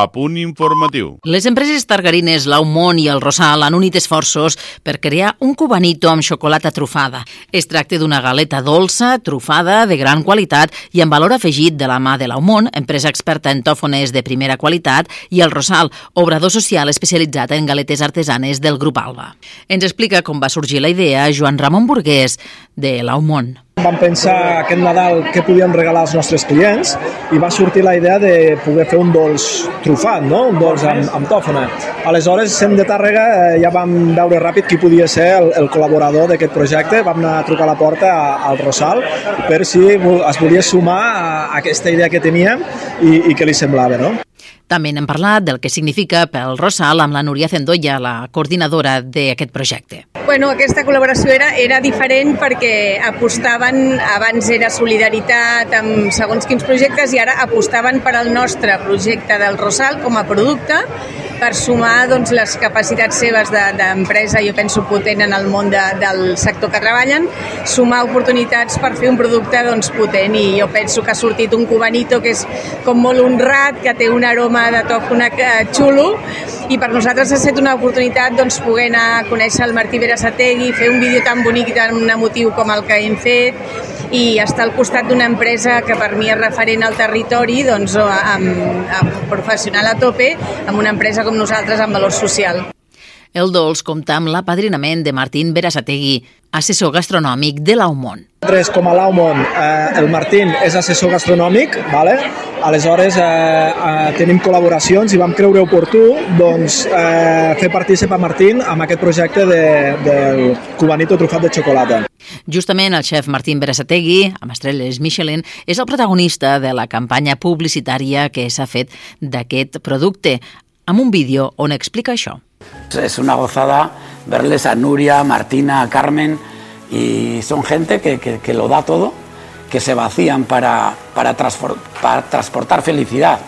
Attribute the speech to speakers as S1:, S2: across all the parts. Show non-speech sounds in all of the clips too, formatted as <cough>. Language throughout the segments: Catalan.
S1: a punt informatiu.
S2: Les empreses targarines Laumont i el Rosal han unit esforços per crear un cubanito amb xocolata trufada. Es tracta d'una galeta dolça, trufada, de gran qualitat i amb valor afegit de la mà de Laumont, empresa experta en tòfones de primera qualitat, i el Rosal, obrador social especialitzat en galetes artesanes del grup Alba. Ens explica com va sorgir la idea Joan Ramon Burgués, de Laumont.
S3: Vam pensar aquest Nadal què podíem regalar als nostres clients i va sortir la idea de poder fer un dolç trufat, no? un dolç amb, amb tòfona. Aleshores, sent de Tàrrega, eh, ja vam veure ràpid qui podia ser el, el col·laborador d'aquest projecte. Vam anar a trucar a la porta al Rosal per si es volia sumar a aquesta idea que teníem i, i què li semblava. No?
S2: També n'hem parlat del que significa pel Rosal amb la Núria Zendoya, la coordinadora d'aquest projecte.
S4: Bueno, aquesta col·laboració era, era diferent perquè apostaven, abans era solidaritat amb segons quins projectes i ara apostaven per al nostre projecte del Rosal com a producte per sumar doncs, les capacitats seves d'empresa, de, jo penso, potent en el món de, del sector que treballen, sumar oportunitats per fer un producte doncs, potent i jo penso que ha sortit un cubanito que és com molt honrat, que té un aroma de tòfona xulo i per nosaltres ha estat una oportunitat doncs, poder anar a conèixer el Martí Berasategui, fer un vídeo tan bonic i tan emotiu com el que hem fet i estar al costat d'una empresa que per mi és referent al territori, doncs, amb, amb professional a tope, amb una empresa com nosaltres amb valor social.
S2: El dolç compta amb l'apadrinament de Martín Berasategui, assessor gastronòmic de l'Aumont.
S3: Nosaltres, com a l'Aumont, eh, el Martín és assessor gastronòmic, vale? aleshores eh, eh, tenim col·laboracions i vam creure oportú doncs, eh, fer partícip a Martín amb aquest projecte de, del cubanito trufat de xocolata.
S2: Justament el xef Martín Berasategui, amb estrelles Michelin, és el protagonista de la campanya publicitària que s'ha fet d'aquest producte, amb un vídeo on explica això.
S5: Es una gozada verles a Nuria, Martina, a Carmen y son gente que, que, que lo da todo, que se vacían para, para, para transportar felicidad.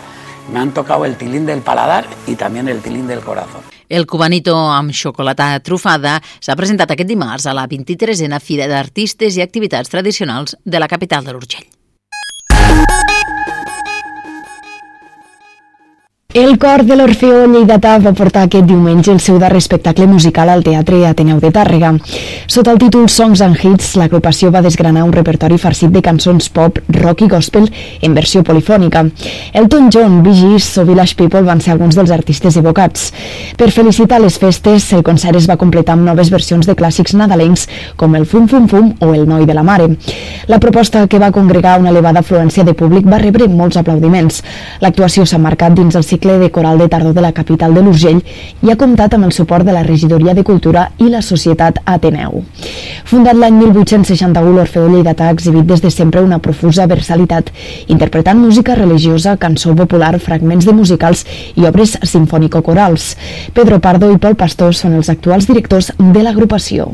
S5: Me han tocado el tilín del paladar y también el tilín del corazón.
S2: El cubanito amb xocolata trufada s'ha presentat aquest dimarts a la 23a Fira d'Artistes i Activitats Tradicionals de la capital de l'Urgell.
S6: El cor de l'Orfeó Lleidatà va portar aquest diumenge el seu darrer espectacle musical al Teatre Ateneu de Tàrrega. Sota el títol Songs and Hits, l'agrupació va desgranar un repertori farcit de cançons pop, rock i gospel en versió polifònica. Elton John, Bee Gees o Village People van ser alguns dels artistes evocats. Per felicitar les festes, el concert es va completar amb noves versions de clàssics nadalencs com el Fum Fum Fum o el Noi de la Mare. La proposta que va congregar una elevada afluència de públic va rebre molts aplaudiments. L'actuació s'ha marcat dins el cicle cicle de coral de tardor de la capital de l'Urgell i ha comptat amb el suport de la Regidoria de Cultura i la Societat Ateneu. Fundat l'any 1861, l'Orfeó Lleidatà ha exhibit des de sempre una profusa versalitat, interpretant música religiosa, cançó popular, fragments de musicals i obres sinfònico-corals. Pedro Pardo i Pol Pastor són els actuals directors de l'agrupació.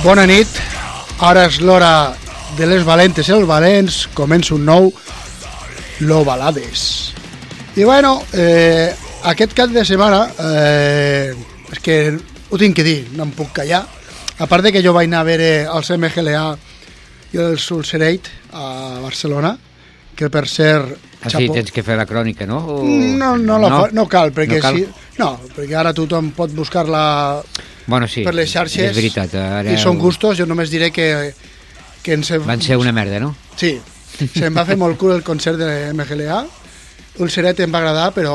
S7: Bona nit, ara és l'hora de les valentes i els valents, comença un nou Lo Balades. I bueno, eh, aquest cap de setmana, eh, és que ho tinc que dir, no em puc callar, a part de que jo vaig anar a veure els MGLA i el Sulcerate a Barcelona, que per ser...
S8: Ah, sí, tens que fer la crònica, no? O...
S7: No, no, la no? Fa, no cal, perquè no cal? Sí, no, perquè ara tothom pot buscar-la
S8: bueno, sí,
S7: per les xarxes.
S8: És veritat. Ara...
S7: I són gustos, jo només diré que, que ens...
S8: Van ser una merda, no?
S7: Sí, se'm va fer molt cul el concert de MGLA, Ulceret em va agradar, però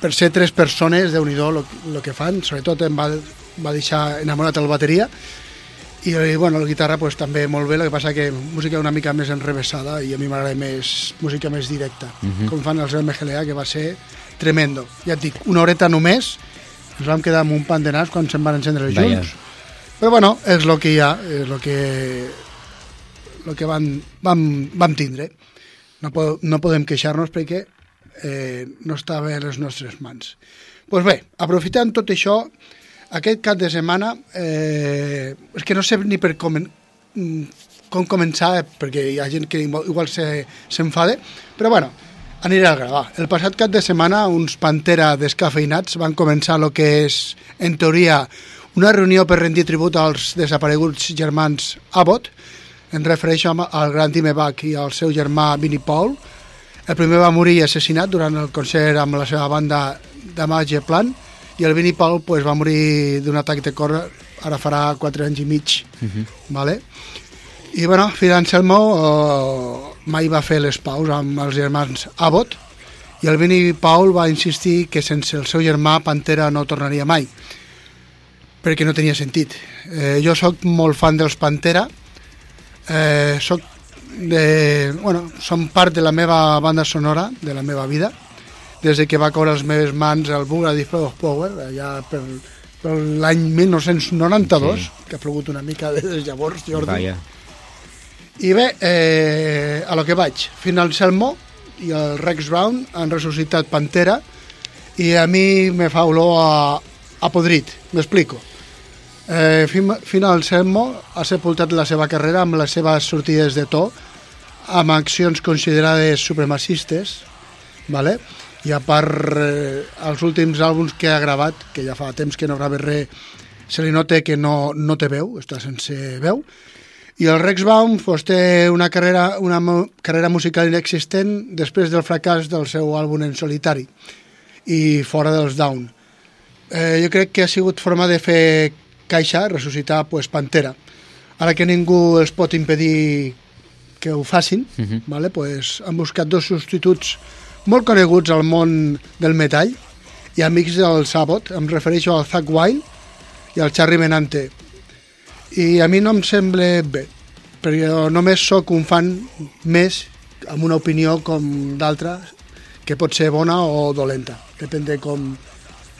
S7: per ser tres persones, de nhi el que fan, sobretot em va, va deixar enamorat el bateria, i, i bueno, la guitarra pues, també molt bé, el que passa que música una mica més enrevessada i a mi m'agrada més música més directa, uh -huh. com fan els MGLA, que va ser tremendo. Ja et dic, una horeta només, ens vam quedar amb un pan de nas quan se'n van encendre els junts. Però bueno, és el que hi ha, és el que, el que van, vam, vam tindre. No, po no podem queixar-nos perquè eh, no estava a les nostres mans. Doncs pues bé, aprofitant tot això, aquest cap de setmana eh, és que no sé ni per com, com començar perquè hi ha gent que igual s'enfade se, però bueno, aniré al gravar. El passat cap de setmana uns Pantera descafeinats van començar el que és en teoria una reunió per rendir tribut als desapareguts germans Abbott. En refereixo al gran Time Bach i al seu germà Vinnie Paul. El primer va morir assassinat durant el concert amb la seva banda de Mage Plan i el Vini Paul pues, va morir d'un atac de cor ara farà 4 anys i mig uh mhm. -huh. vale? i bueno, Phil Anselmo uh, mai va fer les paus amb els germans Abbott i el Vini Paul va insistir que sense el seu germà Pantera no tornaria mai perquè no tenia sentit eh, jo sóc molt fan dels Pantera eh, soc de, bueno, són part de la meva banda sonora de la meva vida des de que va caure a les meves mans el Bugla Display of Power, allà per, per l'any 1992, sí. que ha plogut una mica des de llavors, Jordi. Vaya. I bé, eh, a lo que vaig. Final Selmo i el Rex Brown han ressuscitat Pantera i a mi me fa olor a, a podrit, m'explico. Eh, Final Selmo ha sepultat la seva carrera amb les seves sortides de to amb accions considerades supremacistes, ¿vale? I a part eh, els últims àlbums que ha gravat, que ja fa temps que no grava res, se li nota que no, no té veu, està sense veu, i el Rex Baum pues, té una carrera, una carrera musical inexistent després del fracàs del seu àlbum en solitari i fora dels Down. Eh, jo crec que ha sigut forma de fer caixa, ressuscitar pues, Pantera. Ara que ningú els pot impedir que ho facin, uh mhm. -huh. vale? pues, han buscat dos substituts molt coneguts al món del metall i amics del Sabot, em refereixo al Zack Wild i al Charlie Menante. I a mi no em sembla bé, perquè només sóc un fan més amb una opinió com d'altra que pot ser bona o dolenta, depèn de com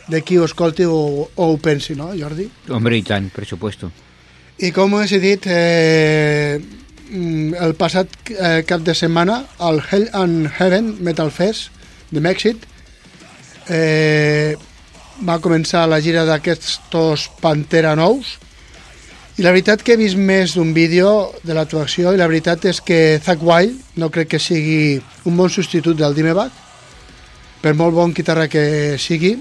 S7: de qui ho escolti o, o ho pensi, no, Jordi?
S8: Hombre, i tant, per supuesto.
S7: I com us he dit, eh, el passat eh, cap de setmana al Hell and Heaven Metal Fest de Mèxic eh, va començar la gira d'aquests Pantera nous. I la veritat que he vist més d'un vídeo de l'actuació i la veritat és que Zack Wild no crec que sigui un bon substitut del Dimebag per molt bon guitarra que sigui.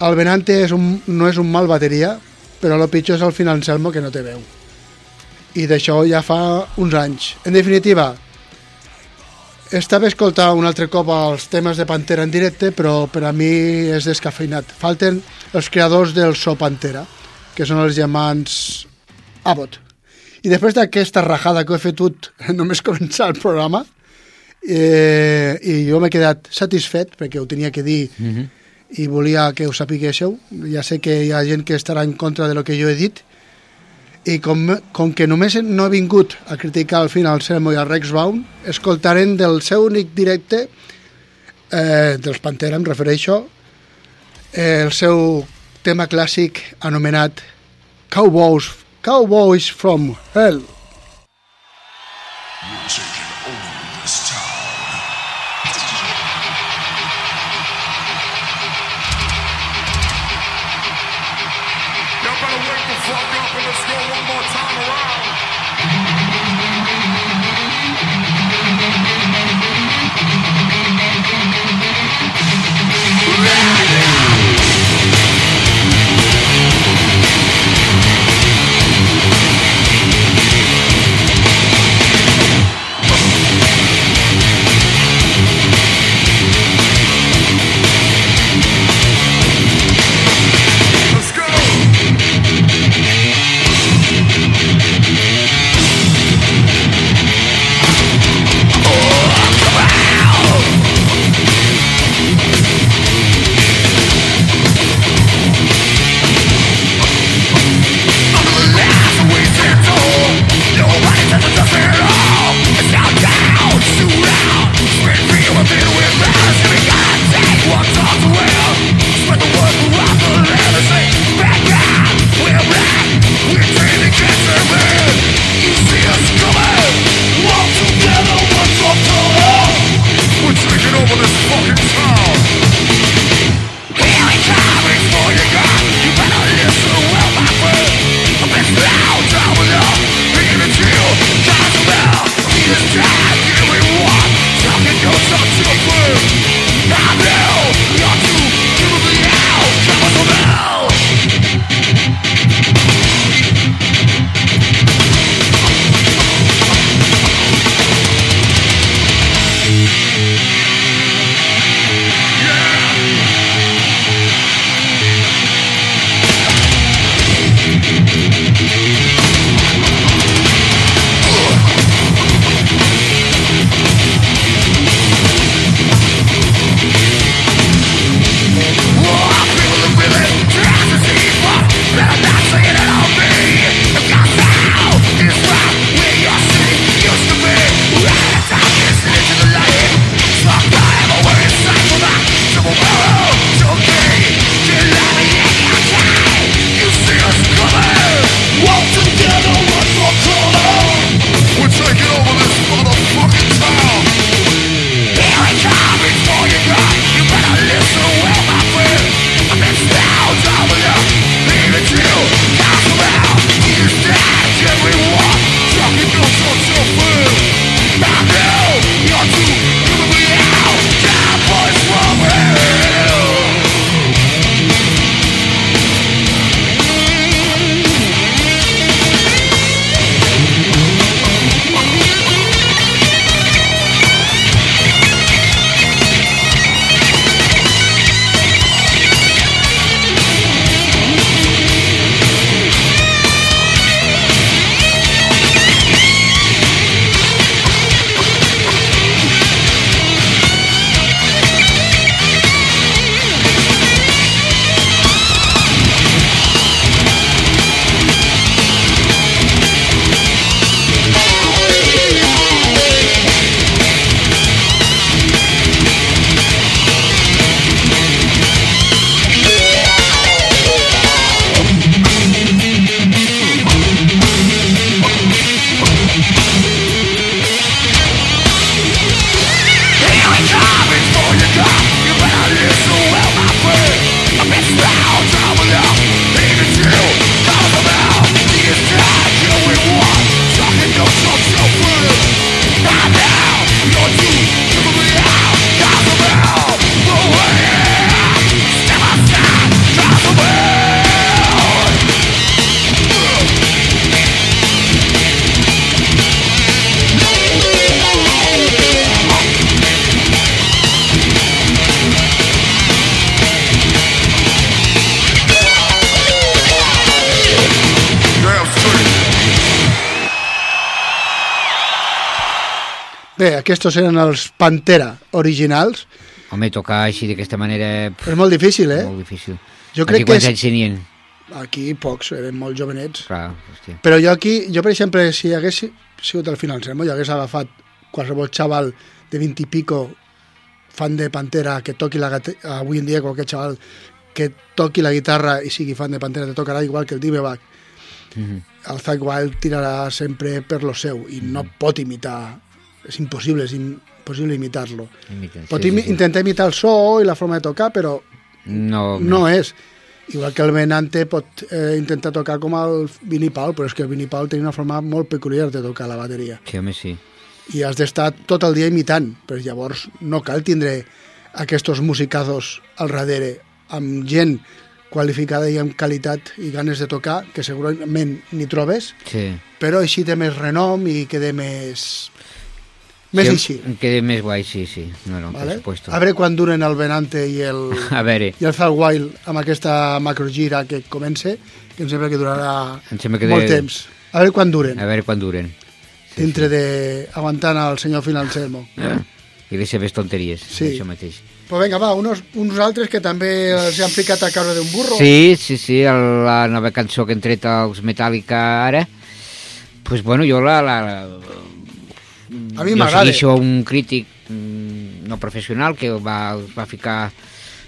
S7: El Benante és un, no és un mal bateria però el pitjor és el Final Selmo que no té veu i d'això ja fa uns anys. En definitiva, estava escoltant un altre cop els temes de Pantera en directe, però per a mi és descafeinat. Falten els creadors del So Pantera, que són els germans Abbott. I després d'aquesta rajada que he fet tot, <laughs> només començar el programa, eh, i jo m'he quedat satisfet, perquè ho tenia que dir, mm -hmm. i volia que ho sapiguéssiu. Ja sé que hi ha gent que estarà en contra de lo que jo he dit, i com, com que només no he vingut a criticar al final Selmo i el Rex Baum, escoltarem del seu únic directe, eh, dels Pantera em refereixo, eh, el seu tema clàssic anomenat Cowboys, Cowboys from Hell. Music. Aquests eren els Pantera originals.
S8: Home, tocar així d'aquesta manera... Pff,
S7: És molt difícil, eh?
S8: Molt difícil.
S7: Jo crec
S8: Aquí
S7: que
S8: quants
S7: és-
S8: anys tenien?
S7: Aquí pocs, eren molt jovenets.
S8: Clar, hòstia.
S7: Però jo aquí, jo per exemple, si hagués sigut el Final jo hagués agafat qualsevol xaval de 20 i pico fan de Pantera que toqui la avui en dia qualsevol xaval que toqui la guitarra i sigui fan de Pantera te tocarà igual que el Dimebag.
S8: Mhm.
S7: El Zack Wild tirarà sempre per lo seu i no pot imitar, és impossible, és impossible imitar-lo.
S8: Imita,
S7: Pot
S8: sí,
S7: imi
S8: sí, sí.
S7: intentar imitar el so i la forma de tocar, però
S8: No,
S7: no és. Igual que el Benante pot eh, intentar tocar com el Vinnie Paul, però és que el Vinnie Paul tenia una forma molt peculiar de tocar la bateria.
S8: Sí, home, sí.
S7: I has d'estar tot el dia imitant, però llavors no cal tindre aquests musicazos al darrere, amb gent qualificada i amb qualitat i ganes de tocar, que segurament n'hi trobes,
S8: Sí.
S7: però així té més renom i queda més... Més
S8: sí,
S7: així.
S8: Queda més guai, sí, sí. No, no,
S7: Vale?
S8: per supuesto.
S7: A veure quan duren el Benante i el, <laughs>
S8: A veure,
S7: i el Zal Wild amb aquesta macrogira que comença, que em sembla que durarà
S8: Em sembla que
S7: molt
S8: de-
S7: temps. A veure quan duren,
S8: a veure quan duren.
S7: dintre de aguantant el senyor Financelmo. <clears throat>
S8: I les seves tonteries,
S7: Sí.
S8: això mateix.
S7: Però vinga, va, uns, uns altres que també els han ficat a caure d'un burro.
S8: Sí, sí, sí, el, la nova cançó que han tret els Metallica ara, pues bueno, jo la... la, la
S7: A mi
S8: jo
S7: m'agrada.
S8: segueixo un crític mm, no professional que va, va ficar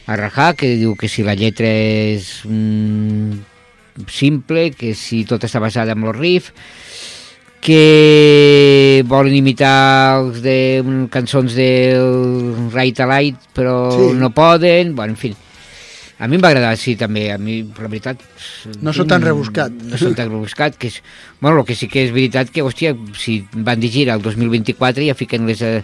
S8: a rajar, que diu que si la lletra és mm, simple, que si tot està basat en el riff, que volen imitar els de mm, cançons del Right a Light, però
S7: Sí.
S8: no poden, bueno, en fi. A mi em va agradar, sí, també. A mi, la veritat...
S7: No sóc tan rebuscat.
S8: No sóc tan rebuscat, que és... Bueno, el que sí que és veritat que, hòstia, si van dir gira el 2024 i ja fiquen les eh,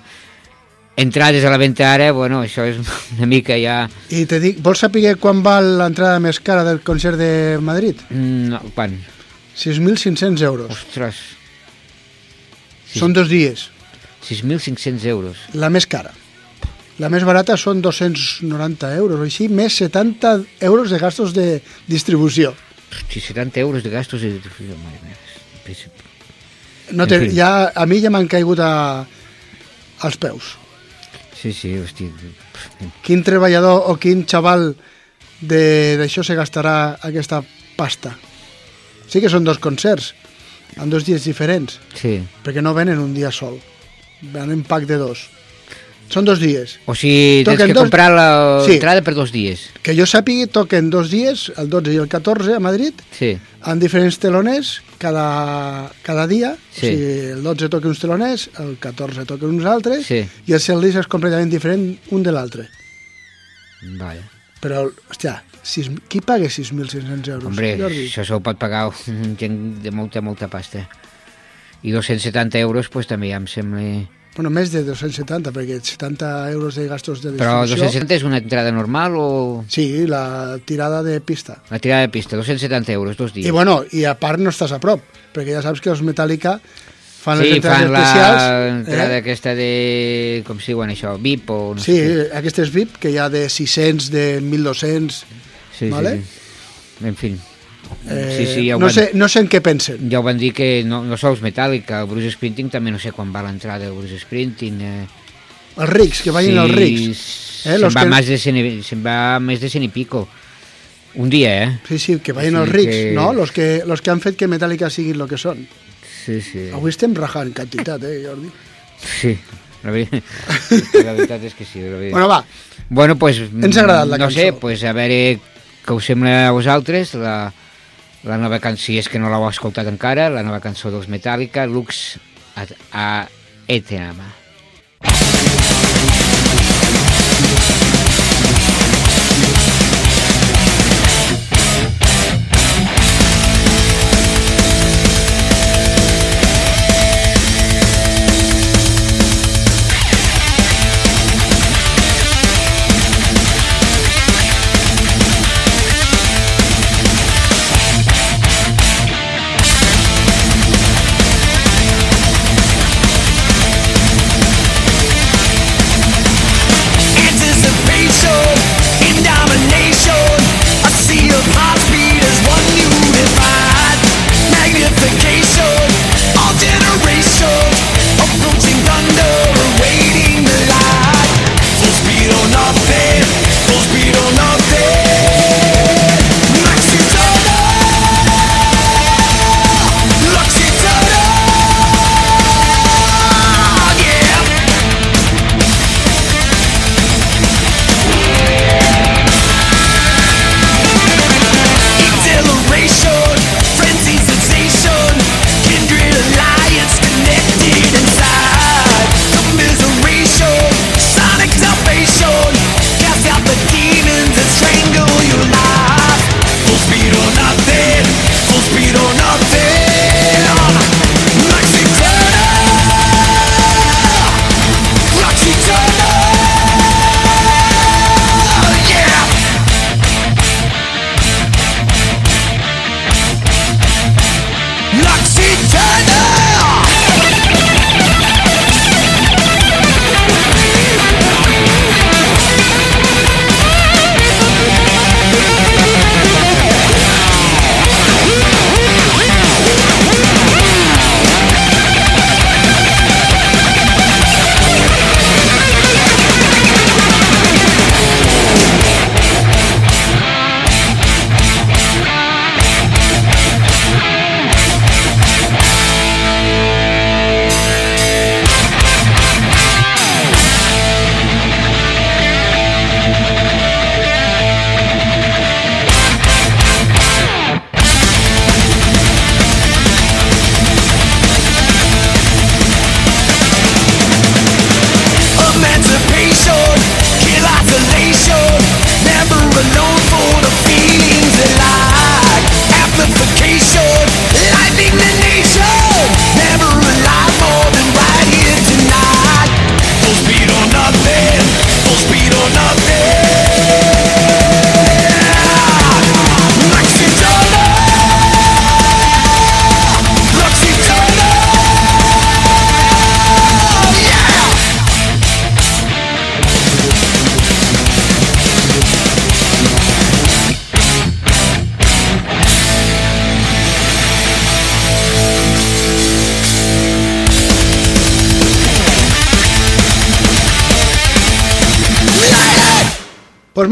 S8: entrades a la venda ara, bueno, això és <laughs> una mica ja...
S7: I te dic, vols saber quan val l'entrada més cara del concert de Madrid?
S8: Mm, No, quan?
S7: 6.500 euros.
S8: Ostres,
S7: Són dos dies.
S8: 6.500 euros.
S7: La més cara. La més barata són 290 euros o així, més 70 euros de gastos de distribució.
S8: Hosti, 70 euros de gastos de difusió, mare meva.
S7: No
S8: fi.
S7: ja, a mi ja m'han caigut a, als peus.
S8: Sí, sí, hosti.
S7: Quin treballador o quin xaval de- d'això se gastarà aquesta pasta? Sí que són dos concerts, en dos dies diferents,
S8: Sí.
S7: perquè no venen un dia sol, venen en pack de dos. Són dos dies.
S8: O sigui, tens
S7: Toquen
S8: que
S7: dos-
S8: comprar
S7: Sí.
S8: l'entrada per dos dies.
S7: Que jo sàpiga, toquen dos dies, el 12 i el 14 a Madrid,
S8: Sí.
S7: amb diferents teloners cada, cada dia.
S8: Sí.
S7: O sigui, el 12 toca uns teloners, el 14 toquen uns altres,
S8: Sí.
S7: i el setlist és completament diferent un de l'altre.
S8: Vale.
S7: Però, hòstia, sis, qui paga 6.500 euros?
S8: Hombre,
S7: Jordi?
S8: això s'ho pot pagar gent de molta, molta pasta. I 270 euros, pues, també ja em sembla...
S7: Bueno, més de 270, perquè 70 euros de gastos de
S8: Però
S7: distribució...
S8: 270 és una entrada normal o
S7: Sí, la tirada de pista.
S8: la tirada de pista? 270 euros, dos dies.
S7: I bueno, i a part no estàs a prop, perquè ja saps que els Metallica fan les
S8: sí,
S7: entrades
S8: fan
S7: especials. eh?
S8: l'entrada aquesta de... Com si diuen això? VIP o no
S7: Sí,
S8: sé
S7: aquestes VIP, que hi ha de 600, de 1.200...
S8: Sí,
S7: vale?
S8: sí, sí. En fi.
S7: Eh,
S8: sí, sí, ja
S7: no,
S8: van,
S7: sé, no sé en què pensen.
S8: ja ho van dir que no, no sols Metallica, el Bruce Sprinting també no sé quan va l'entrada del Bruce Sprinting. Eh.
S7: Els rics, que vagin els rics.
S8: Eh, se'n va,
S7: que-
S8: més de cent, se'n va més de cent i pico. Un dia, eh?
S7: Sí, sí, que vagin
S8: Sí,
S7: els rics,
S8: que-
S7: no? Los que, los que han fet que Metallica siguin el que són.
S8: Sí, sí.
S7: Avui estem rajant quantitat, eh, Jordi?
S8: Sí, la, veri... <laughs> la veritat és que sí. La veritat.
S7: Bueno, va,
S8: Bueno, pues,
S7: Ens ha agradat la
S8: no
S7: cançó.
S8: sé, pues, a veure què us sembla a vosaltres la, la nova cançó, és que no l'heu escoltat encara, la nova cançó dels Metallica, Lux a, Etenama.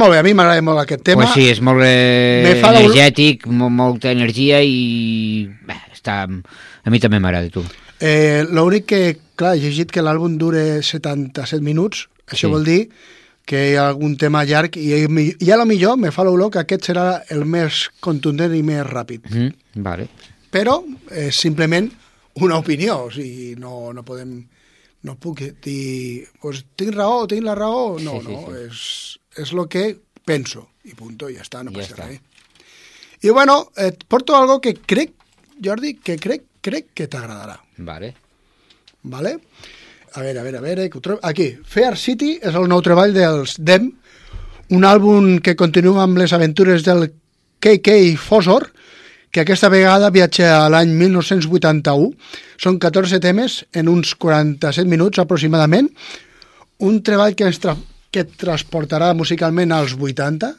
S7: Molt bé, a mi m'agrada molt aquest tema.
S8: Pues sí, és molt eh, energètic, molt, molta energia i... Bé, està... A mi també m'agrada, tu.
S7: Eh, L'únic que, clar, he llegit que l'àlbum dure 77 minuts, això
S8: Sí.
S7: vol dir que hi ha algun tema llarg i, i a lo millor me fa l'olor que aquest serà el més contundent i més ràpid.
S8: Mm, vale.
S7: Però és simplement una opinió, o sigui, no, no podem... No puc dir, pues, tinc raó, tinc la raó, no,
S8: Sí, sí,
S7: no,
S8: sí.
S7: és, és el que penso, i punto, ja està, no
S8: Ja
S7: passa res. I bueno, et porto algo que crec, Jordi, que crec, crec que t'agradarà.
S8: Vale.
S7: Vale? A veure, a veure, a veure, que ho trobo... Aquí, Fair City és el nou treball dels Dem, un àlbum que continua amb les aventures del KK Fossor, que aquesta vegada viatja a l'any 1981. Són 14 temes en uns 47 minuts aproximadament. Un treball que, ens tra que et transportarà musicalment als 80.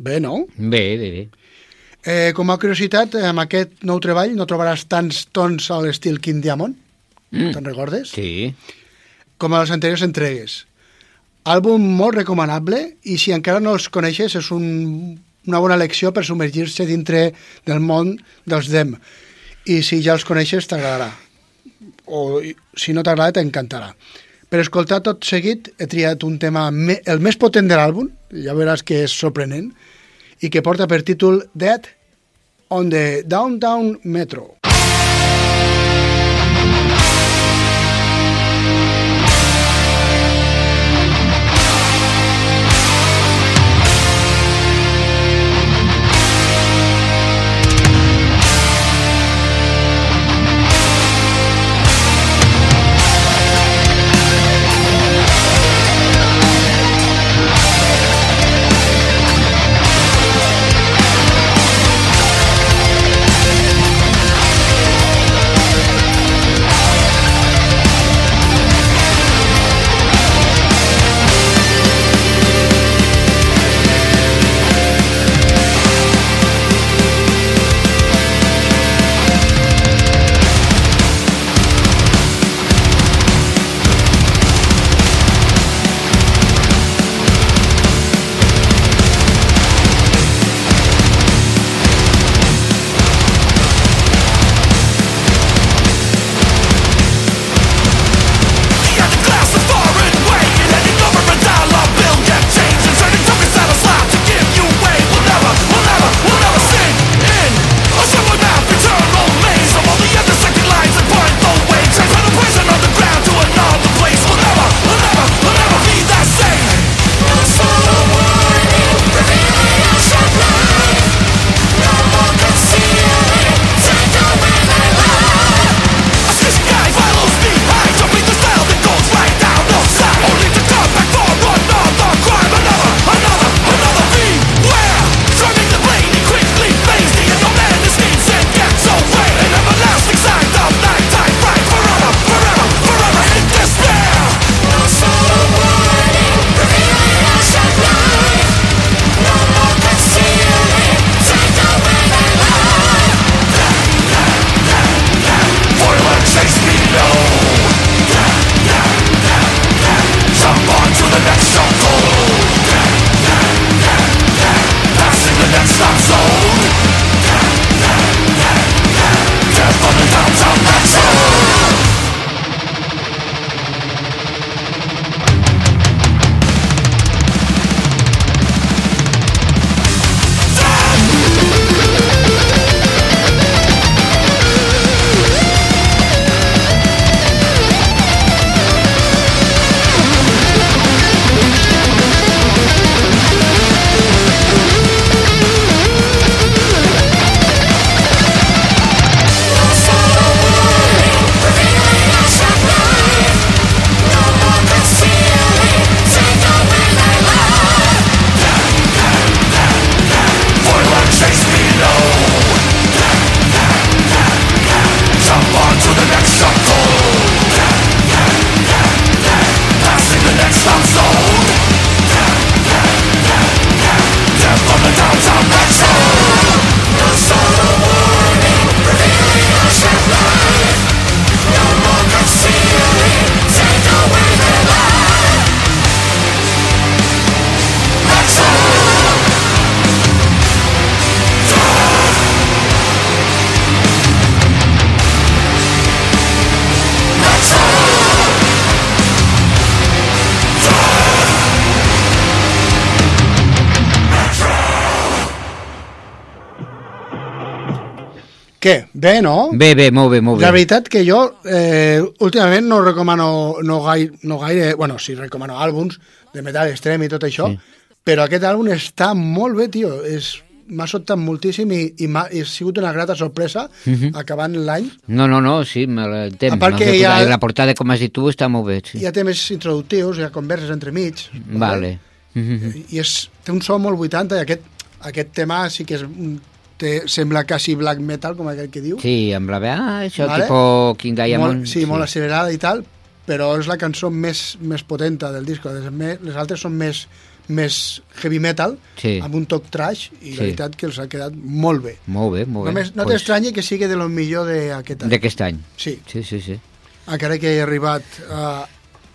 S7: Bé, no?
S8: Bé, bé, bé.
S7: Eh, com a curiositat, amb aquest nou treball no trobaràs tants tons a l'estil King Diamond, mm. te'n recordes?
S8: Sí.
S7: Com a les anteriors entregues. Àlbum molt recomanable i si encara no els coneixes és un, una bona lecció per submergir-se dintre del món dels Dem. I si ja els coneixes t'agradarà. O si no t'agrada t'encantarà. Per escoltar tot seguit he triat un tema me, el més potent de l'àlbum, ja veuràs que és sorprenent, i que porta per títol Dead on the Downtown Metro. Què? Bé, no?
S8: Bé, bé, molt bé, molt bé.
S7: La veritat que jo eh, últimament no recomano no gaire, no gaire, bueno, sí recomano àlbums de metal extrem i tot això, sí. però aquest àlbum està molt bé, tio. És, m'ha sobtat moltíssim i, i, m'ha, i ha sigut una grata sorpresa uh -huh. acabant l'any.
S8: No, no, no, sí, me l'entenc.
S7: A part que ja-
S8: La portada, com has dit tu, està molt bé. Sí.
S7: Hi ha temes introductius, hi ha converses entre mig.
S8: Vale. Mhm.
S7: I és, té un so molt 80 i aquest, aquest tema sí que és, un- té, sembla quasi black metal, com aquell que diu.
S8: Sí, amb la veu, ah, això
S7: Vale.
S8: tipo King Diamond.
S7: Molt, sí, sí, molt accelerada i tal, però és la cançó més, més potenta del disco. Les, les altres són més, més heavy metal,
S8: Sí.
S7: amb un toc trash, i
S8: Sí.
S7: la veritat que els ha quedat molt bé.
S8: Molt bé, molt bé.
S7: Només, no
S8: Pues,
S7: t'estranyi que sigui de lo millor d'aquest any.
S8: D'aquest any.
S7: Sí,
S8: Sí, sí, sí.
S7: encara que he arribat a,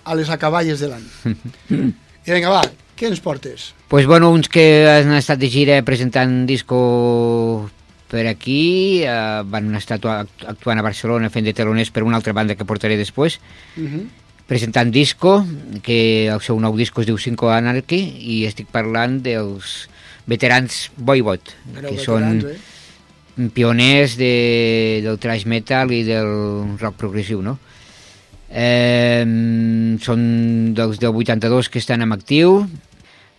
S7: a les acaballes de l'any. <laughs> I vinga, va, què ens portes?
S8: pues bueno, uns que han estat de gira presentant disco per aquí, eh, van estar actua- actuant a Barcelona fent de teloners per una altra banda que portaré després,
S7: Uh -huh.
S8: presentant disco, que el seu nou disco es diu Cinco Anarchy, i estic parlant dels veterans Voivod,
S7: Però
S8: que
S7: veterans,
S8: són
S7: eh?
S8: pioners de, del thrash metal i del rock progressiu, no? Eh, són dels del 82 que estan en actiu,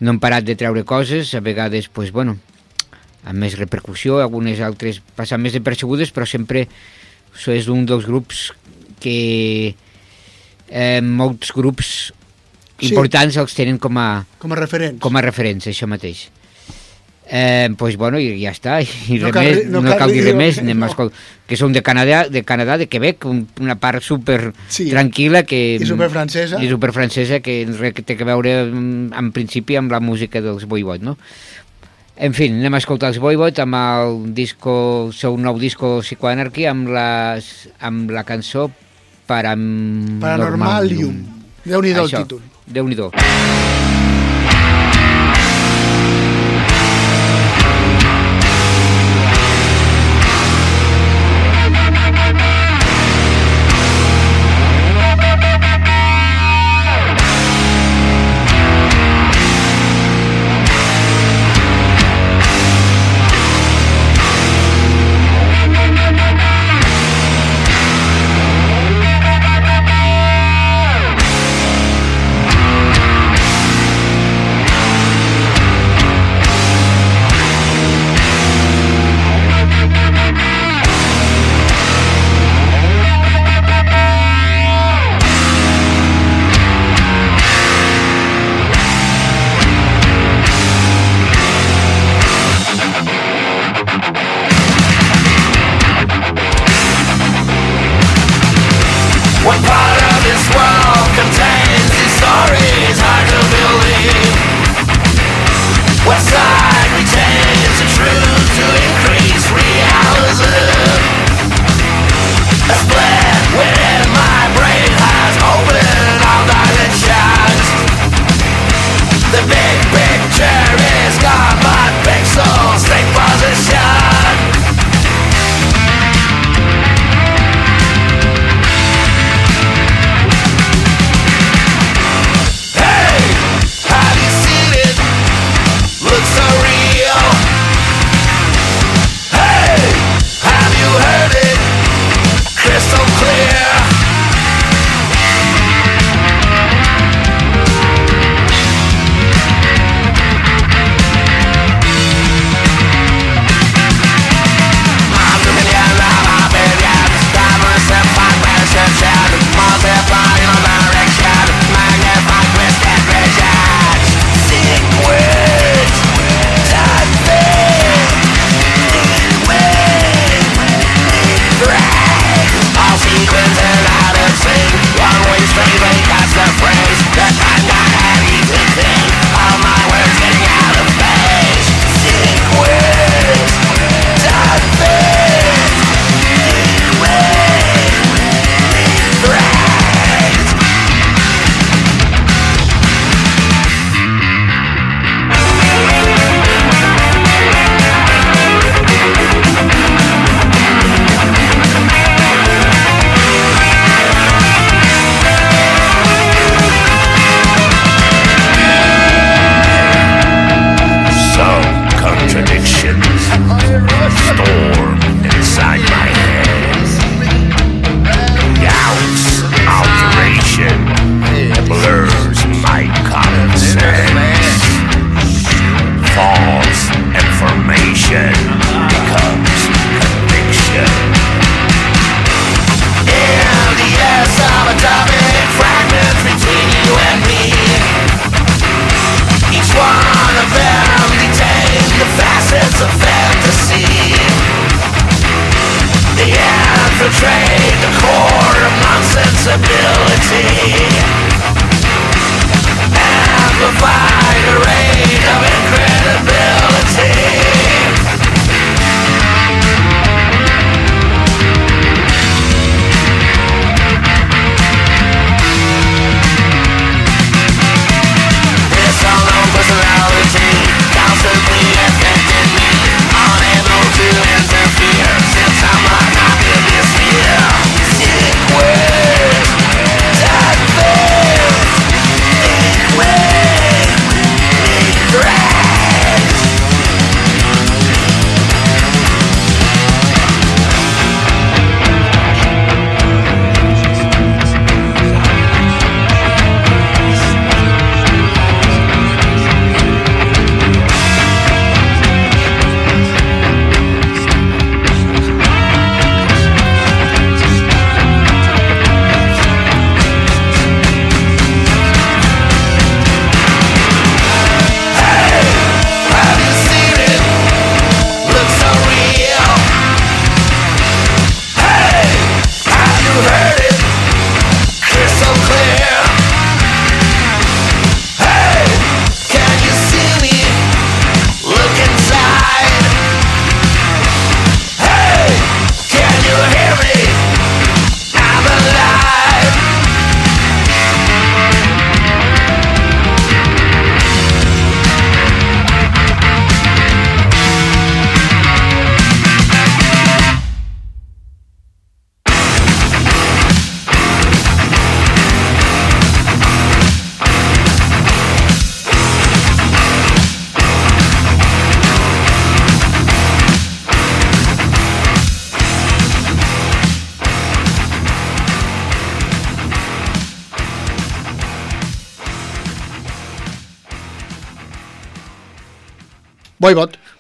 S8: no han parat de treure coses, a vegades, pues, bueno, amb més repercussió, algunes altres passen més depercebudes, però sempre és un dels grups que eh, molts grups
S7: Sí.
S8: importants els tenen com a,
S7: Com a referents.
S8: com a referència, això mateix. Eh, pues bueno, i ja està, i
S7: No
S8: no
S7: cal
S8: més,
S7: no
S8: no,
S7: cal
S8: dir res més, anem
S7: no.
S8: a que són de Canadà, de Canadà, de Quebec, un, una part super
S7: Sí.
S8: tranquil·la que,
S7: I superfrancesa.
S8: i superfrancesa que res que té a veure mm, en principi amb la música dels Voivod, no? En fi, anem a escoltar els Voivod amb el disco, el seu nou disco Psychoanarchy amb, les, amb la cançó Param...
S7: Paranormalium. Déu-n'hi-do el títol.
S8: Déu-n'hi-do.
S1: Thank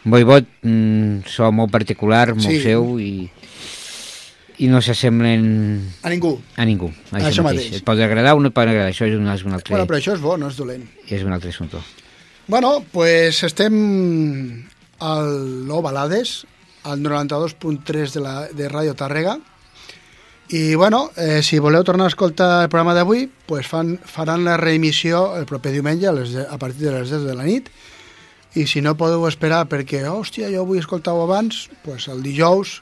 S7: Voivod.
S8: Mm, so molt particular, molt
S7: Sí.
S8: seu i, i no s'assemblen
S7: A ningú.
S8: a ningú.
S7: Això mateix.
S8: Et pot agradar o no et pot agradar, això és un, és un altre,
S7: Bueno, però això és bo, no és dolent.
S8: és un altre assumpte.
S7: Bueno, pues estem al No Balades, al 92.3 de, la, de Ràdio Tàrrega. I, bueno, eh, si voleu tornar a escoltar el programa d'avui, pues fan, faran la reemissió el proper diumenge a, les, a partir de les 10 de la nit. I si no podeu esperar perquè, hòstia, jo vull escoltar-ho abans, pues el dijous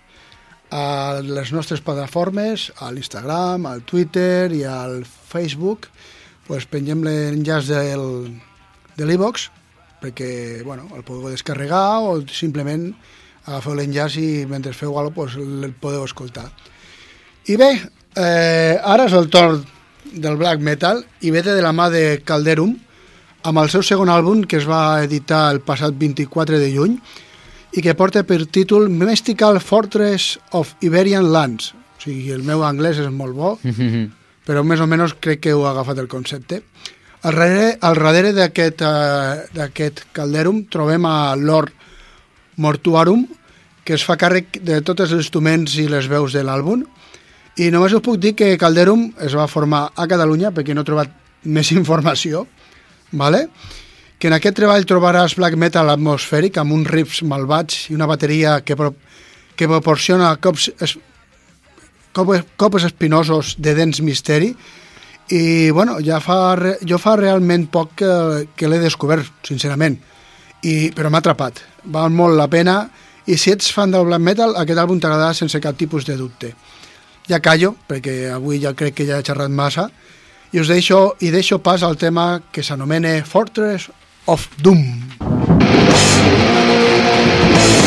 S7: a les nostres plataformes, a l'Instagram, al Twitter i al Facebook, pues pengem l'enllaç del, de l'e-box perquè bueno, el podeu descarregar o simplement agafeu l'enllaç i mentre feu alguna cosa pues, el podeu escoltar. I bé, eh, ara és el torn del black metal i ve de la mà de Calderum amb el seu segon àlbum que es va editar el passat 24 de juny i que porta per títol Mystical Fortress of Iberian Lands. O sigui, el meu anglès és molt bo, <laughs> però més o menys crec que heu agafat el concepte. Al darrere, al darrere d'aquest eh, d'aquest calderum trobem a Lord Mortuarum, que es fa càrrec de tots els instruments i les veus de l'àlbum. I només us puc dir que Calderum es va formar a Catalunya, perquè no he trobat més informació, vale? que en aquest treball trobaràs black metal atmosfèric amb uns riffs malvats i una bateria que, pro que proporciona cops, es copes, copes espinosos de dents misteri i bueno, ja fa, jo fa realment poc que, que l'he descobert, sincerament, I, però m'ha atrapat, val molt la pena i si ets fan del black metal aquest àlbum t'agradarà sense cap tipus de dubte. Ja callo, perquè avui ja crec que ja he xerrat massa, i us deixo, i deixo pas al tema que s'anomena Fortress of Doom.
S1: Fortress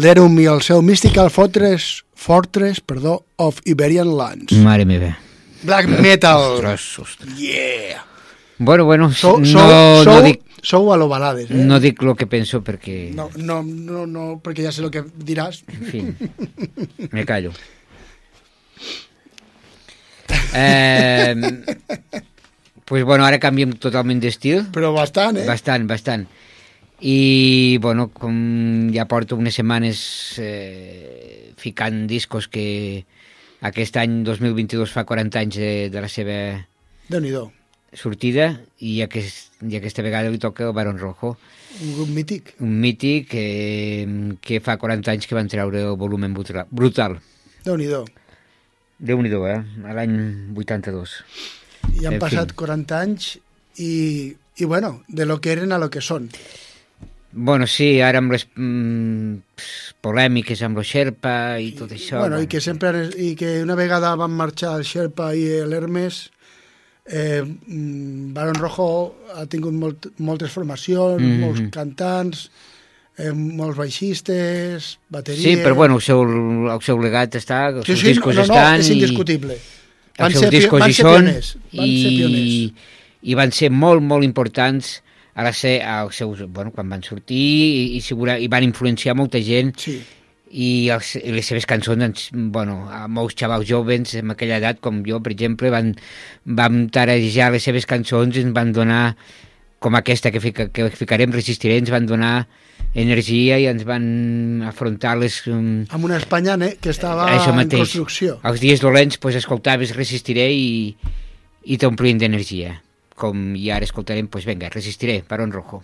S7: Calderum i el seu Mystical Fortress, Fortress perdó, of Iberian Lands.
S8: Mare meva.
S7: Black Metal.
S8: Ostres, ostres.
S7: Yeah!
S8: Bueno, bueno,
S7: Sou,
S8: no,
S7: sou,
S8: no,
S7: sou,
S8: dic,
S7: sou a lo balades, eh?
S8: no dic el que penso perquè...
S7: No, no, no, no, perquè ja sé el que diràs.
S8: En fi, <laughs> me callo. Eh, <laughs> pues bueno, ara canviem totalment d'estil.
S7: Però bastant, eh?
S8: Bastant, bastant. I, bueno, com ja porto unes setmanes eh, ficant discos que aquest any 2022 fa 40 anys de, de la seva sortida i, aquest, i aquesta vegada li toca el Baron Rojo,
S7: Un grup mític.
S8: un mític eh, que fa 40 anys que van treure el volumen brutal. brutal.
S7: Déu-n'hi-do.
S8: Déu-n'hi-do, eh? A l'any 82.
S7: I han
S8: En
S7: passat
S8: fi.
S7: 40 anys i, i bueno, de lo que eren a lo que són.
S8: Bueno, sí, ara amb les mm, polèmiques amb lo Sherpa i tot això...
S7: bueno, i que sempre i que una vegada van marxar el Sherpa i l'Hermes eh, mm, Baron Rojo ha tingut molt, moltes formacions,
S8: Mhm.
S7: molts cantants, eh, molts baixistes, bateria...
S8: Sí, però bueno, el seu, el seu legat està, els
S7: Sí,
S8: seus
S7: sí,
S8: discos
S7: no, no,
S8: estan...
S7: és indiscutible.
S8: I,
S7: Van
S8: els
S7: ser
S8: seus
S7: pi-
S8: discos
S7: van
S8: hi
S7: ser
S8: són
S7: pioners, van ser pioners.
S8: i, i van ser molt, molt importants a la ser, als seus, bueno, quan van sortir i, i, segura, i van influenciar molta gent
S7: Sí.
S8: i, els, i les seves cançons, doncs, bueno, a molts xavals joves en aquella edat, com jo, per exemple, van, van tarejar les seves cançons i ens van donar, com aquesta que, fica, que ficarem, Resistiré, ens van donar energia i ens van afrontar les... Um,
S7: Amb una Espanya ne- que estava
S8: això
S7: en construcció.
S8: Els dies dolents, pues, escoltaves Resistiré i, i t'omplien d'energia. Com i ara escoltarem, pues, venga, Resistiré, Barón Rojo.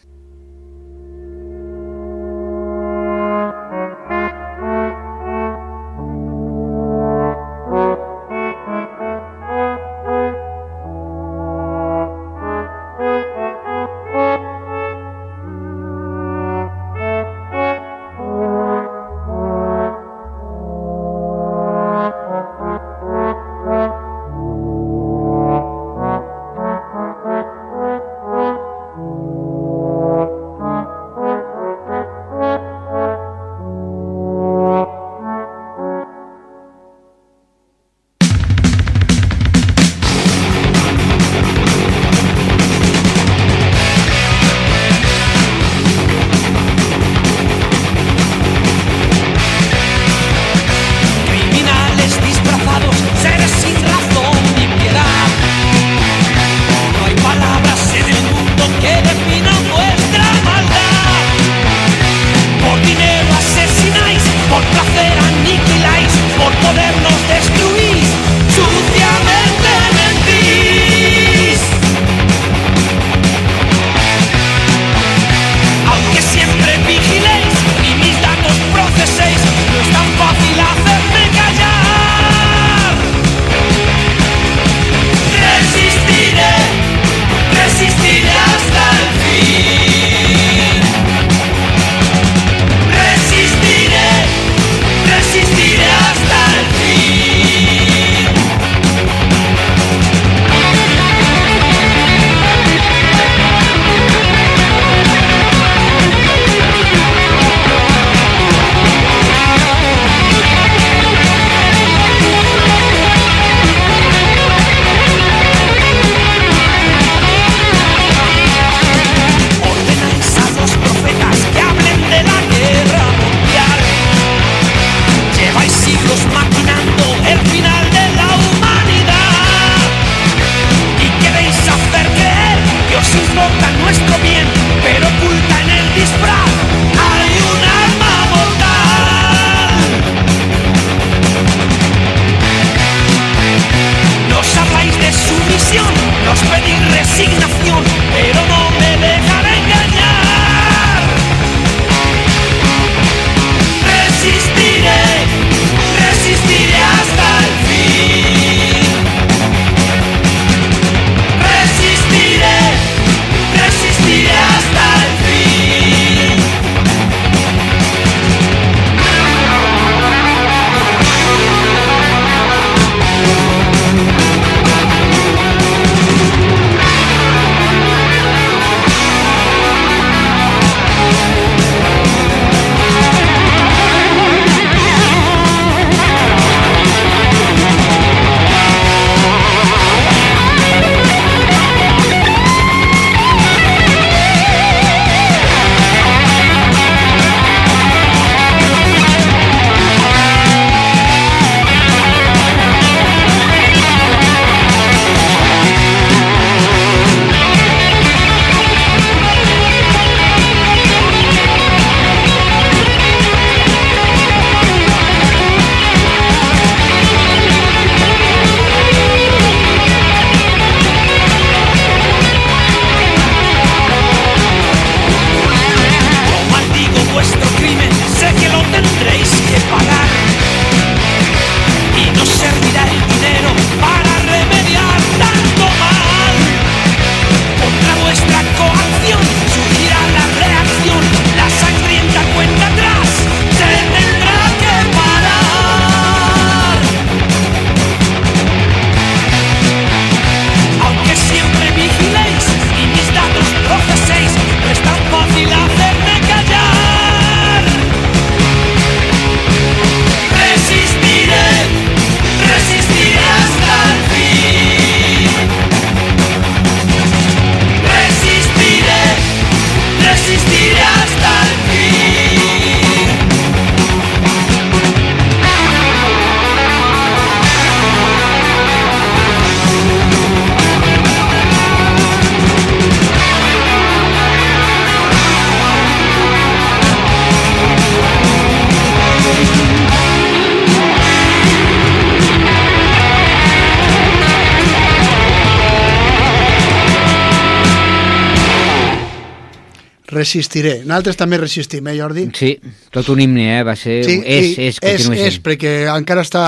S1: Resistiré.
S7: Nosaltres també resistim, eh, Jordi?
S8: Sí, tot un himne, eh? Va ser...
S7: Sí,
S8: és, és,
S7: és, és,
S8: sent.
S7: perquè encara està...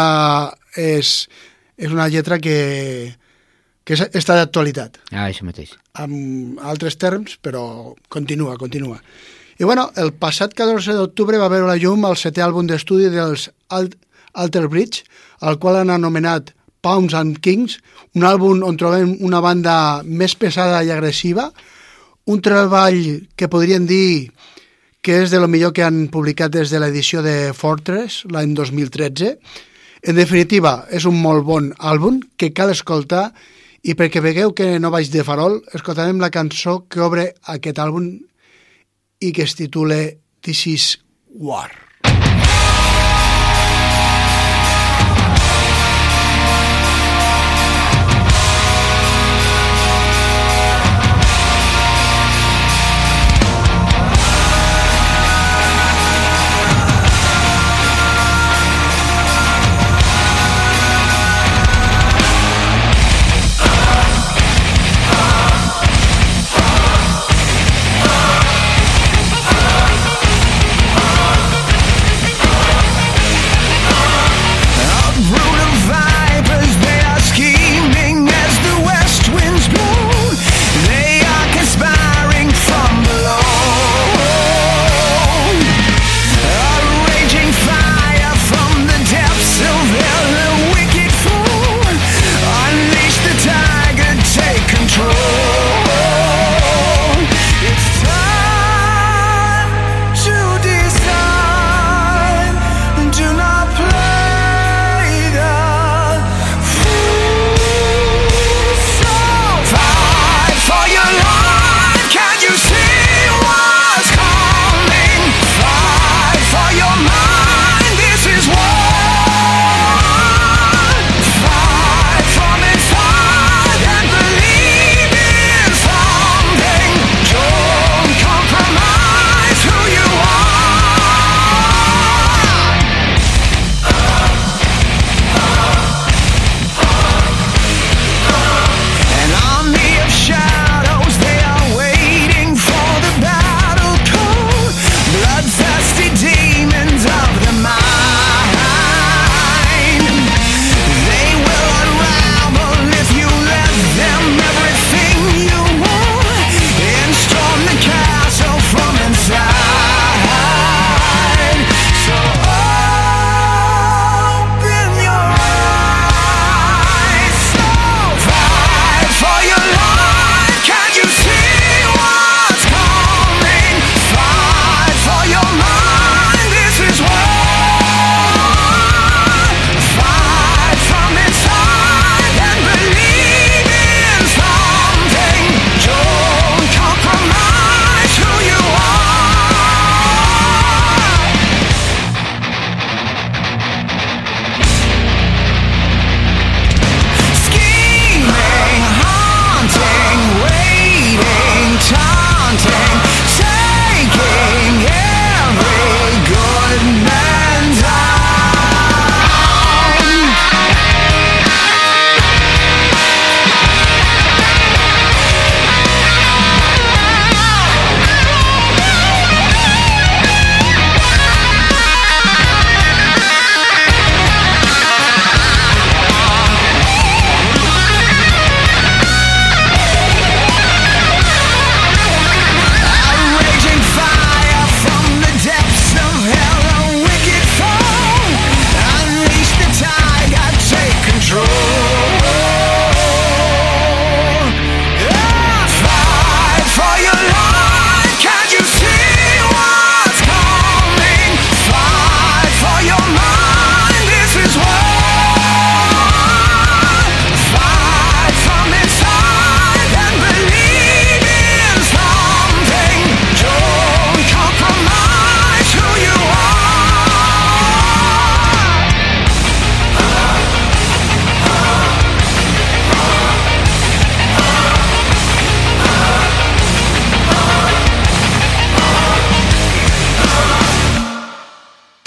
S7: És, és una lletra que, que és- està d'actualitat,
S8: Ah, això mateix.
S7: amb altres terms, però continua, continua. I bueno, el passat 14 d'octubre va veure la llum el setè àlbum d'estudi dels Alt Alter Bridge, el qual han anomenat Pounds and Kings, un àlbum on trobem una banda més pesada i agressiva, un treball que podríem dir que és de lo millor que han publicat des de l'edició de Fortress l'any 2013. En definitiva, és un molt bon àlbum que cal escoltar i perquè vegueu que no vaig de farol, escoltarem la cançó que obre aquest àlbum i que es titula This is War.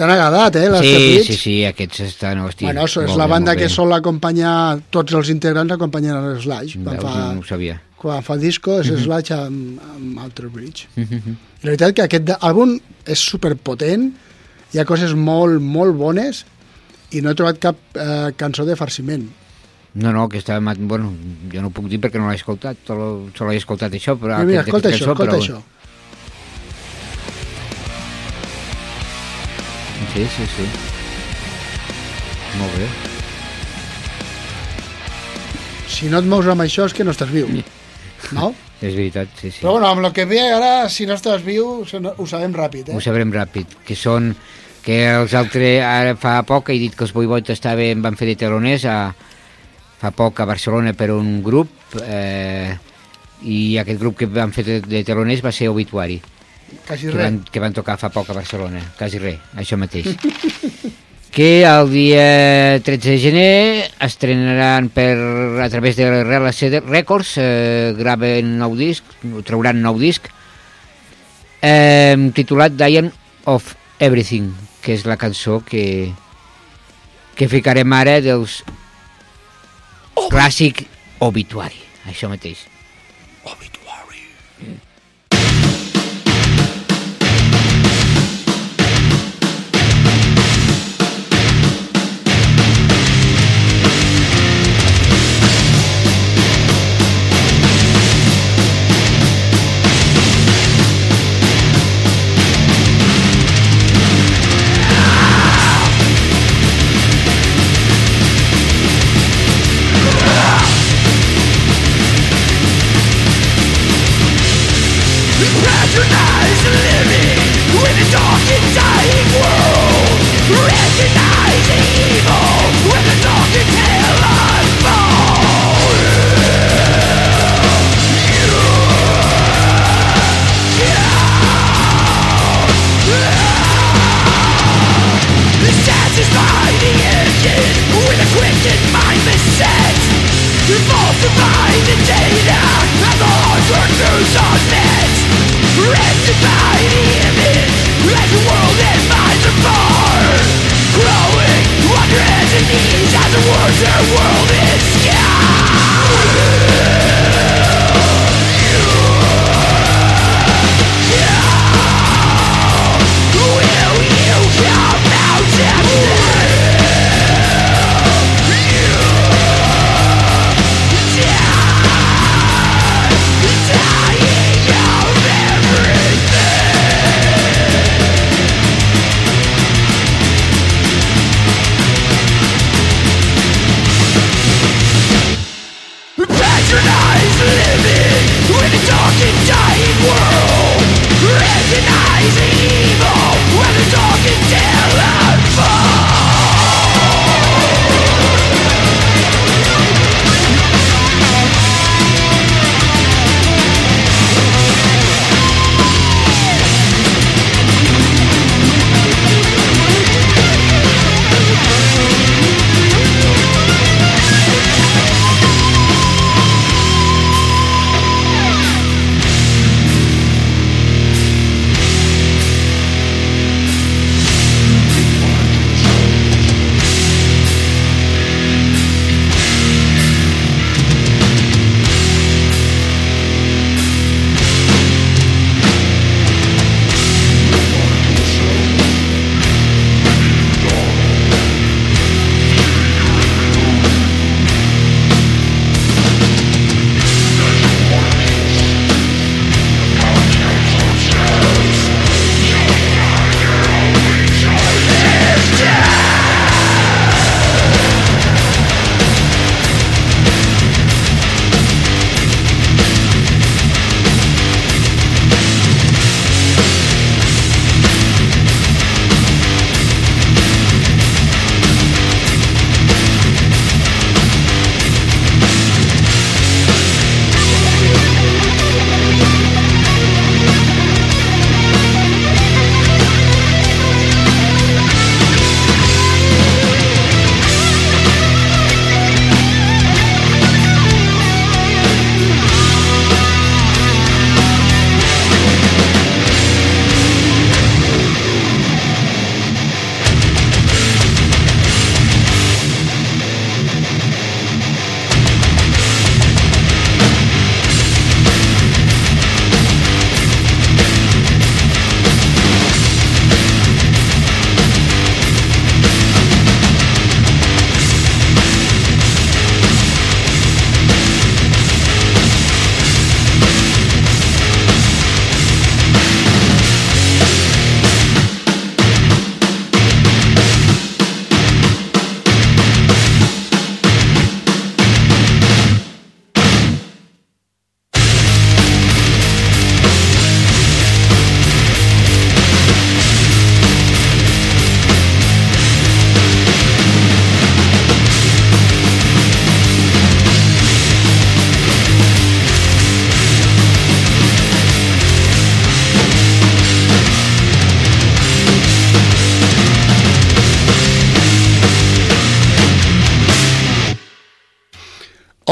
S7: T'han agradat, eh, les
S8: Sí,
S7: Bridge?
S8: sí, sí, aquests estan, hòstia.
S7: Bueno, és la banda que sol acompanyar, tots els integrants acompanyen a Slash. Quan
S8: Veus,
S7: fa,
S8: no ho sabia.
S7: quan fa disco és
S8: Mhm.
S7: Slash amb, amb Alter Bridge.
S8: Mhm.
S7: I la veritat que aquest àlbum és superpotent, hi ha coses molt, molt bones i no he trobat cap eh, cançó de farciment.
S8: No, no, que estava... mat- Bueno, jo no puc dir perquè no l'he escoltat, solo, solo he escoltat això, però...
S7: Mira, mira, escolta això,
S8: cançó,
S7: escolta
S8: però-
S7: això.
S8: Sí, sí, sí. Molt bé.
S7: Si no et mous amb això és que no estàs viu. No? <laughs>
S8: És veritat, sí, sí.
S7: Però bueno, amb el que ve ara, si no estàs viu, ho sabem ràpid, eh?
S8: Ho sabrem ràpid, que són que els altres, ara fa poc he dit que els Boiboit estaven, van fer de teloners a, fa poc a Barcelona per un grup eh, i aquest grup que van fer de, de teloners va ser Obituari,
S7: Quasi
S8: que
S7: res.
S8: van, que van tocar fa poc a Barcelona, quasi res, això mateix. <laughs> que el dia 13 de gener estrenaran per, a través de Real CD Records, eh, graven nou disc, trauran nou disc, eh, titulat Diane of Everything, que és la cançó que, que ficarem ara dels clàssic Obituari, això mateix.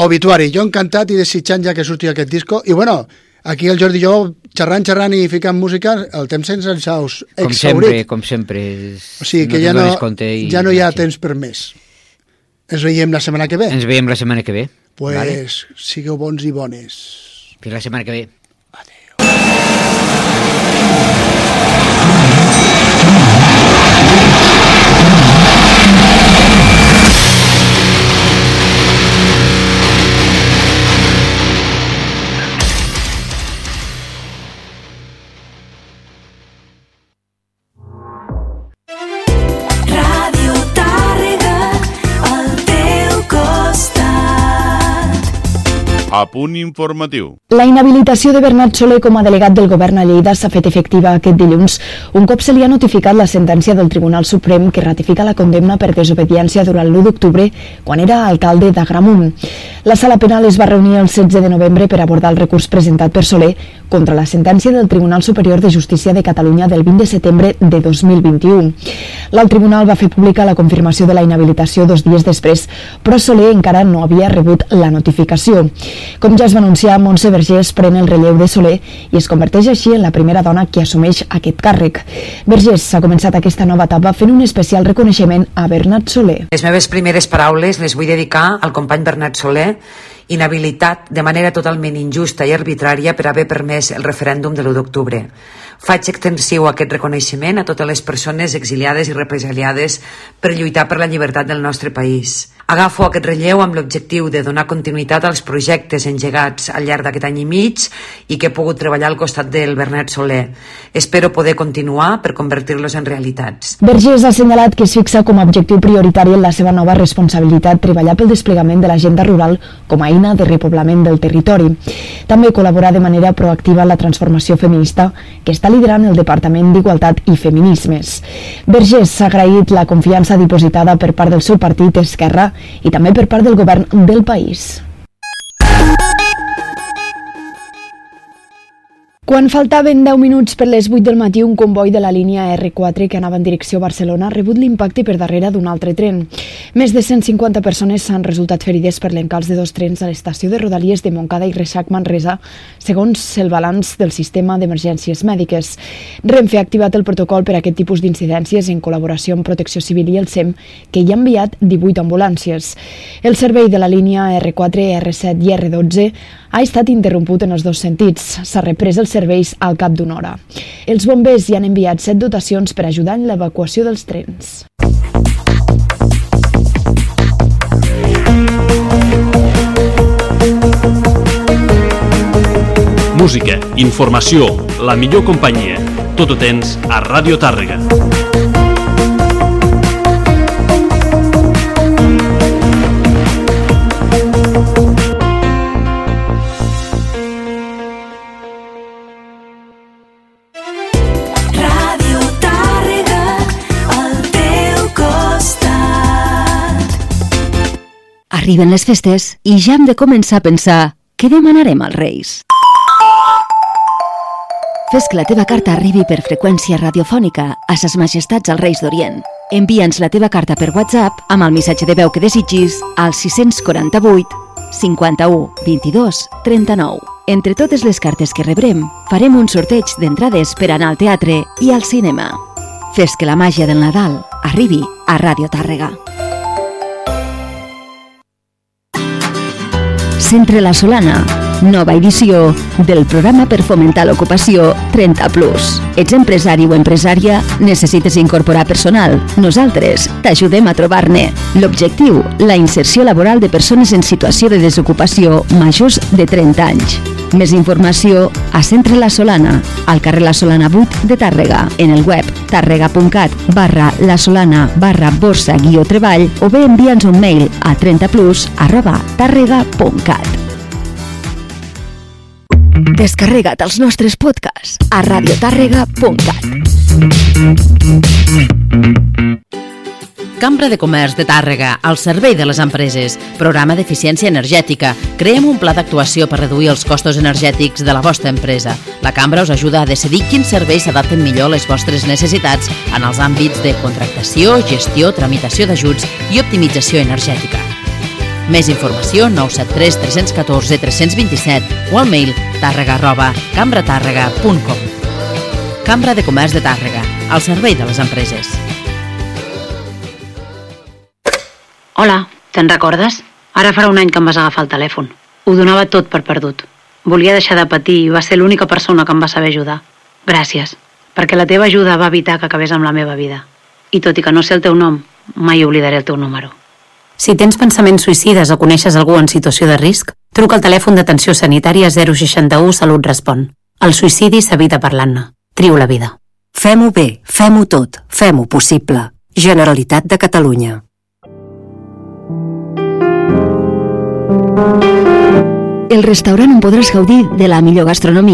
S7: Obituari, jo encantat i desitjant ja que surti aquest disco. I bueno, aquí el Jordi i jo xerrant, xerrant i ficant música, el temps ens ens ha
S8: Com sempre, com sempre.
S7: O sigui que ja no, ja no hi ha temps per més. Ens veiem la setmana que ve.
S8: Ens veiem la setmana que ve.
S7: Pues vale. sigueu bons i bones.
S8: Fins la setmana que ve.
S9: Ràdio
S10: A punt informatiu.
S6: La inhabilitació de Bernat Soler com a delegat del govern a Lleida s'ha fet efectiva aquest dilluns, un cop se li ha notificat la sentència del Tribunal Suprem que ratifica la condemna per desobediència durant l'1 d'octubre, quan era alcalde d'Agramunt. La sala penal es va reunir el 16 de novembre per abordar el recurs presentat per Soler contra la sentència del Tribunal Superior de Justícia de Catalunya del 20 de setembre de 2021. L'alt tribunal va fer pública la confirmació de la inhabilitació dos dies després, però Soler encara no havia rebut la notificació. Com ja es va anunciar, Montse Vergés pren el relleu de Soler i es converteix així en la primera dona que assumeix aquest càrrec. Vergés s'ha començat aquesta nova etapa fent un especial reconeixement a Bernat Soler.
S11: Les meves primeres paraules les vull dedicar al company Bernat Soler, inhabilitat de manera totalment injusta i arbitrària per haver permès el referèndum de l'1 d'octubre. Faig extensiu aquest reconeixement a totes les persones exiliades i represaliades per lluitar per la llibertat del nostre país. Agafo aquest relleu amb l'objectiu de donar continuïtat als projectes engegats al llarg d'aquest any i mig i que he pogut treballar al costat del Bernat Soler. Espero poder continuar per convertir-los en realitats.
S6: Vergés ha assenyalat que es fixa com a objectiu prioritari en la seva nova responsabilitat treballar pel desplegament de l'agenda rural com a eina de repoblament del territori. També col·laborar de manera proactiva en la transformació feminista que està liderant el Departament d'Igualtat i Feminismes. Vergés s'ha agraït la confiança dipositada per part del seu partit Esquerra i també per part del govern del país. Quan faltaven 10 minuts per les 8 del matí, un comboi de la línia R4 que anava en direcció a Barcelona ha rebut l'impacte per darrere d'un altre tren. Més de 150 persones s'han resultat ferides per l'encalç de dos trens a l'estació de Rodalies de Montcada i Reixac Manresa, segons el balanç del sistema d'emergències mèdiques. Renfe ha activat el protocol per a aquest tipus d'incidències en col·laboració amb Protecció Civil i el SEM, que hi ha enviat 18 ambulàncies. El servei de la línia R4, R7 i R12 ha estat interromput en els dos sentits. S'ha reprès els serveis al cap d'una hora. Els bombers hi han enviat set dotacions per ajudar en l'evacuació dels trens.
S12: Música, informació, la millor companyia. Tot ho tens a Ràdio Tàrrega.
S13: Arriben les festes i ja hem de començar a pensar què demanarem als Reis. Fes que la teva carta arribi per freqüència radiofònica a ses majestats als Reis d'Orient. Envia'ns la teva carta per WhatsApp amb el missatge de veu que desitgis al 648 51 22 39. Entre totes les cartes que rebrem, farem un sorteig d'entrades per anar al teatre i al cinema. Fes que la màgia del Nadal arribi a Ràdio Tàrrega. Centre La Solana, nova edició del programa per fomentar l'ocupació 30 Plus. Ets empresari o empresària? Necessites incorporar personal? Nosaltres t'ajudem a trobar-ne. L'objectiu, la inserció laboral de persones en situació de desocupació majors de 30 anys. Més informació a Centre La Solana, al carrer La Solana 8 de Tàrrega, en el web tàrrega.cat barra la solana barra borsa guió treball o bé envia'ns un mail a 30plus arroba tàrrega.cat. Descarrega't els nostres podcasts a radiotàrrega.cat.
S2: Cambra de Comerç de Tàrrega, al servei de les empreses. Programa d'eficiència energètica. Creem un pla d'actuació per reduir els costos energètics de la vostra empresa. La Cambra us ajuda a decidir quins serveis s'adapten millor a les vostres necessitats en els àmbits de contractació, gestió, tramitació d'ajuts i optimització energètica. Més informació 973 314 327 o al mail tàrrega arroba cambratàrrega.com Cambra de Comerç de Tàrrega, al servei de les empreses.
S14: Hola, te'n recordes? Ara farà un any que em vas agafar el telèfon. Ho donava tot per perdut. Volia deixar de patir i va ser l'única persona que em va saber ajudar. Gràcies, perquè la teva ajuda va evitar que acabés amb la meva vida. I tot i que no sé el teu nom, mai oblidaré el teu número. Si tens pensaments suïcides o coneixes algú en situació de risc, truca al telèfon d'atenció sanitària 061 Salut Respon. El suïcidi s'evita parlant-ne. Triu la vida.
S15: Fem-ho bé, fem-ho tot, fem-ho possible. Generalitat de Catalunya.
S13: El restaurant on podràs gaudir de la millor gastronomia